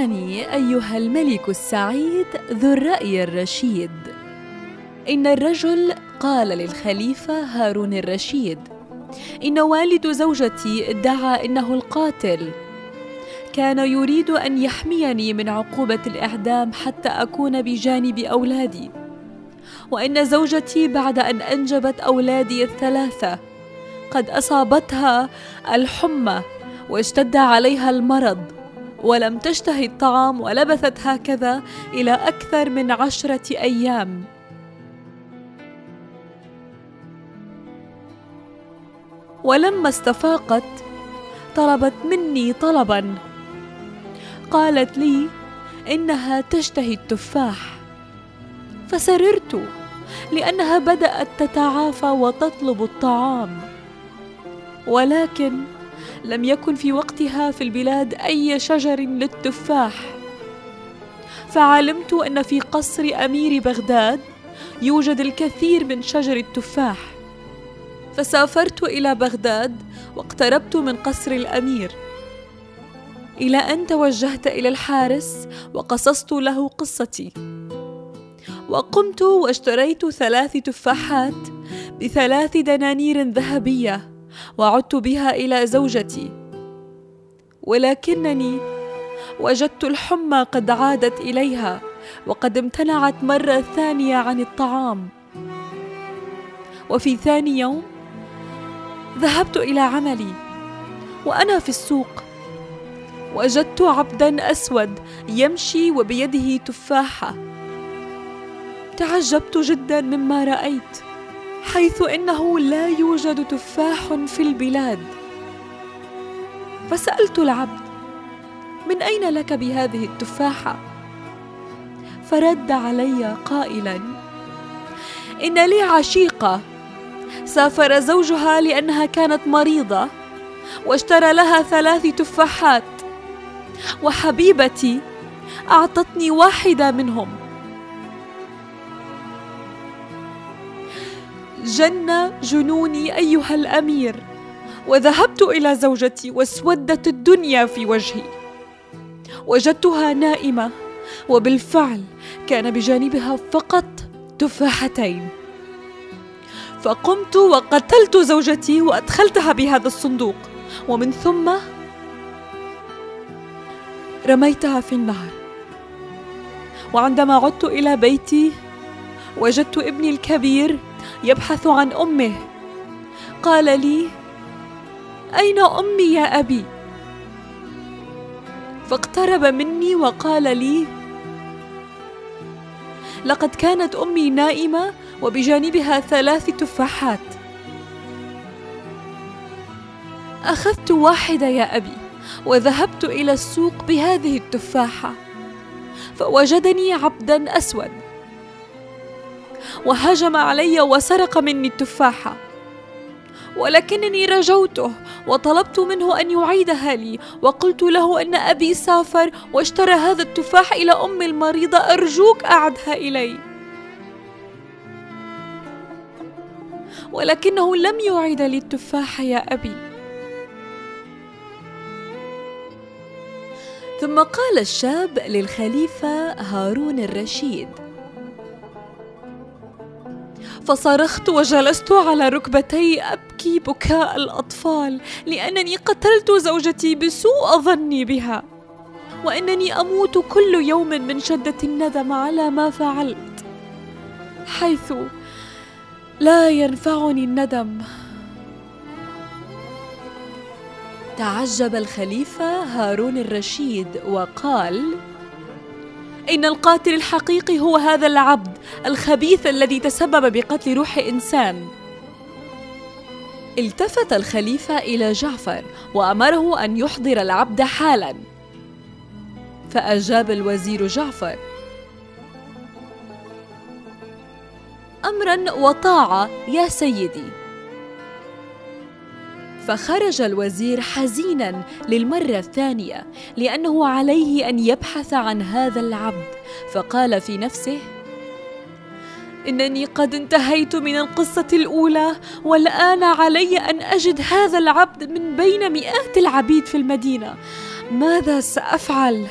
اسمعني أيها الملك السعيد ذو الرأي الرشيد. إن الرجل قال للخليفة هارون الرشيد إن والد زوجتي ادعى إنه القاتل. كان يريد أن يحميني من عقوبة الإعدام حتى أكون بجانب أولادي. وإن زوجتي بعد أن أنجبت أولادي الثلاثة قد أصابتها الحمى واشتد عليها المرض. ولم تشتهي الطعام ولبثت هكذا إلى أكثر من عشرة أيام. ولما استفاقت طلبت مني طلبا. قالت لي إنها تشتهي التفاح. فسررت لأنها بدأت تتعافى وتطلب الطعام. ولكن لم يكن في وقتها في البلاد أي شجر للتفاح. فعلمت أن في قصر أمير بغداد يوجد الكثير من شجر التفاح. فسافرت إلى بغداد واقتربت من قصر الأمير. إلى أن توجهت إلى الحارس وقصصت له قصتي. وقمت واشتريت ثلاث تفاحات بثلاث دنانير ذهبية. وعدت بها إلى زوجتي. ولكنني وجدت الحمى قد عادت إليها وقد امتنعت مرة ثانية عن الطعام. وفي ثاني يوم ذهبت إلى عملي وأنا في السوق. وجدت عبدا أسود يمشي وبيده تفاحة. تعجبت جدا مما رأيت. حيث إنه لا يوجد تفاح في البلاد. فسألت العبد من أين لك بهذه التفاحة؟ فرد علي قائلا إن لي عشيقة سافر زوجها لأنها كانت مريضة واشترى لها ثلاث تفاحات وحبيبتي أعطتني واحدة منهم. جن جنوني أيها الأمير وذهبت إلى زوجتي واسودت الدنيا في وجهي. وجدتها نائمة وبالفعل كان بجانبها فقط تفاحتين. فقمت وقتلت زوجتي وأدخلتها بهذا الصندوق ومن ثم رميتها في النهر. وعندما عدت إلى بيتي وجدت ابني الكبير يبحث عن أمه. قال لي أين أمي يا أبي؟ فاقترب مني وقال لي لقد كانت أمي نائمة وبجانبها ثلاث تفاحات. أخذت واحدة يا أبي وذهبت إلى السوق بهذه التفاحة فوجدني عبدا أسود. وهجم علي وسرق مني التفاحه ولكنني رجوته وطلبت منه أن يعيدها لي وقلت له أن أبي سافر واشترى هذا التفاح إلى امي المريضة أرجوك أعدها إلي. ولكنه لم يعيد لي التفاح يا أبي. ثم قال الشاب للخليفة هارون الرشيد فصرخت وجلست على ركبتي أبكي بكاء الأطفال لأنني قتلت زوجتي بسوء ظني بها. وإنني أموت كل يوم من شدة الندم على ما فعلت حيث لا ينفعني الندم. تعجب الخليفة هارون الرشيد وقال إن القاتل الحقيقي هو هذا العبد الخبيث الذي تسبب بقتل روح إنسان. التفت الخليفة إلى جعفر وأمره أن يحضر العبد حالا. فأجاب الوزير جعفر. امرا وطاعه يا سيدي. فخرج الوزير حزينا للمرة الثانية لأنه عليه أن يبحث عن هذا العبد. فقال في نفسه إنني قد انتهيت من القصة الأولى والآن علي أن أجد هذا العبد من بين مئات العبيد في المدينة. ماذا سأفعل؟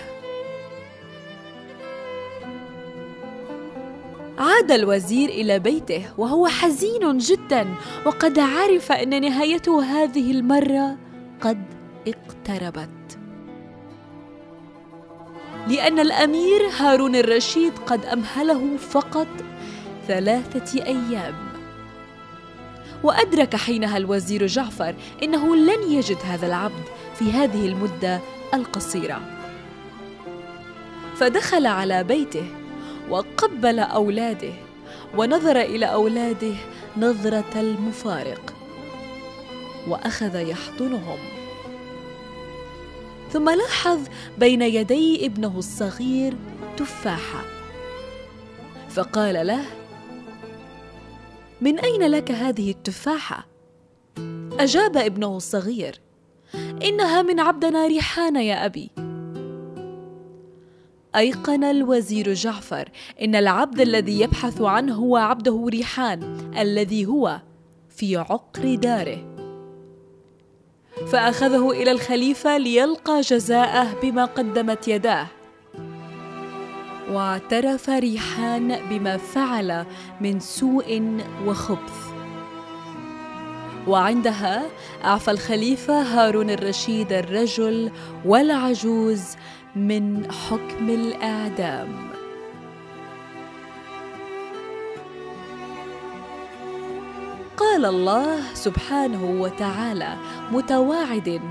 عاد الوزير إلى بيته وهو حزين جدا وقد عرف أن نهايته هذه المرة قد اقتربت. لأن الأمير هارون الرشيد قد أمهله فقط ثلاثة أيام. وأدرك حينها الوزير جعفر إنه لن يجد هذا العبد في هذه المدة القصيرة. فدخل على بيته وقبل أولاده ونظر إلى أولاده نظرة المفارق وأخذ يحضنهم. ثم لاحظ بين يدي ابنه الصغير تفاحة. فقال له من أين لك هذه التفاحة؟ أجاب ابنه الصغير. إنها من عبدنا ريحان يا أبي. أيقن الوزير جعفر إن العبد الذي يبحث عنه هو عبده ريحان الذي هو في عقر داره. فأخذه إلى الخليفة ليلقى جزاءه بما قدمت يداه. واعترف ريحان بما فعل من سوء وخبث. وعندها أعفى الخليفة هارون الرشيد الرجل والعجوز من حكم الإعدام. قال الله سبحانه وتعالى متواعد.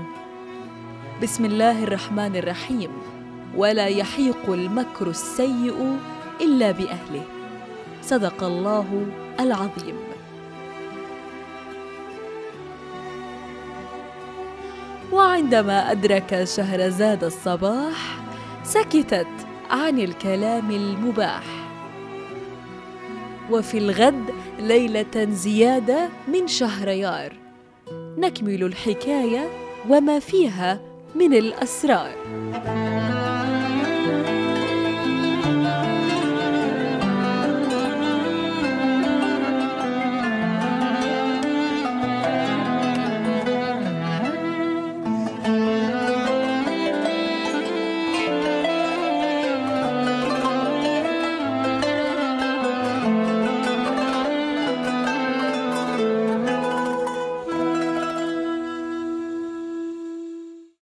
بسم الله الرحمن الرحيم. ولا يحيق المكر السيء إلا بأهله. صدق الله العظيم. وعندما أدرك شهرزاد الصباح سكتت عن الكلام المباح. وفي الغد ليلة زيادة من شهريار نكمل الحكاية وما فيها من الأسرار.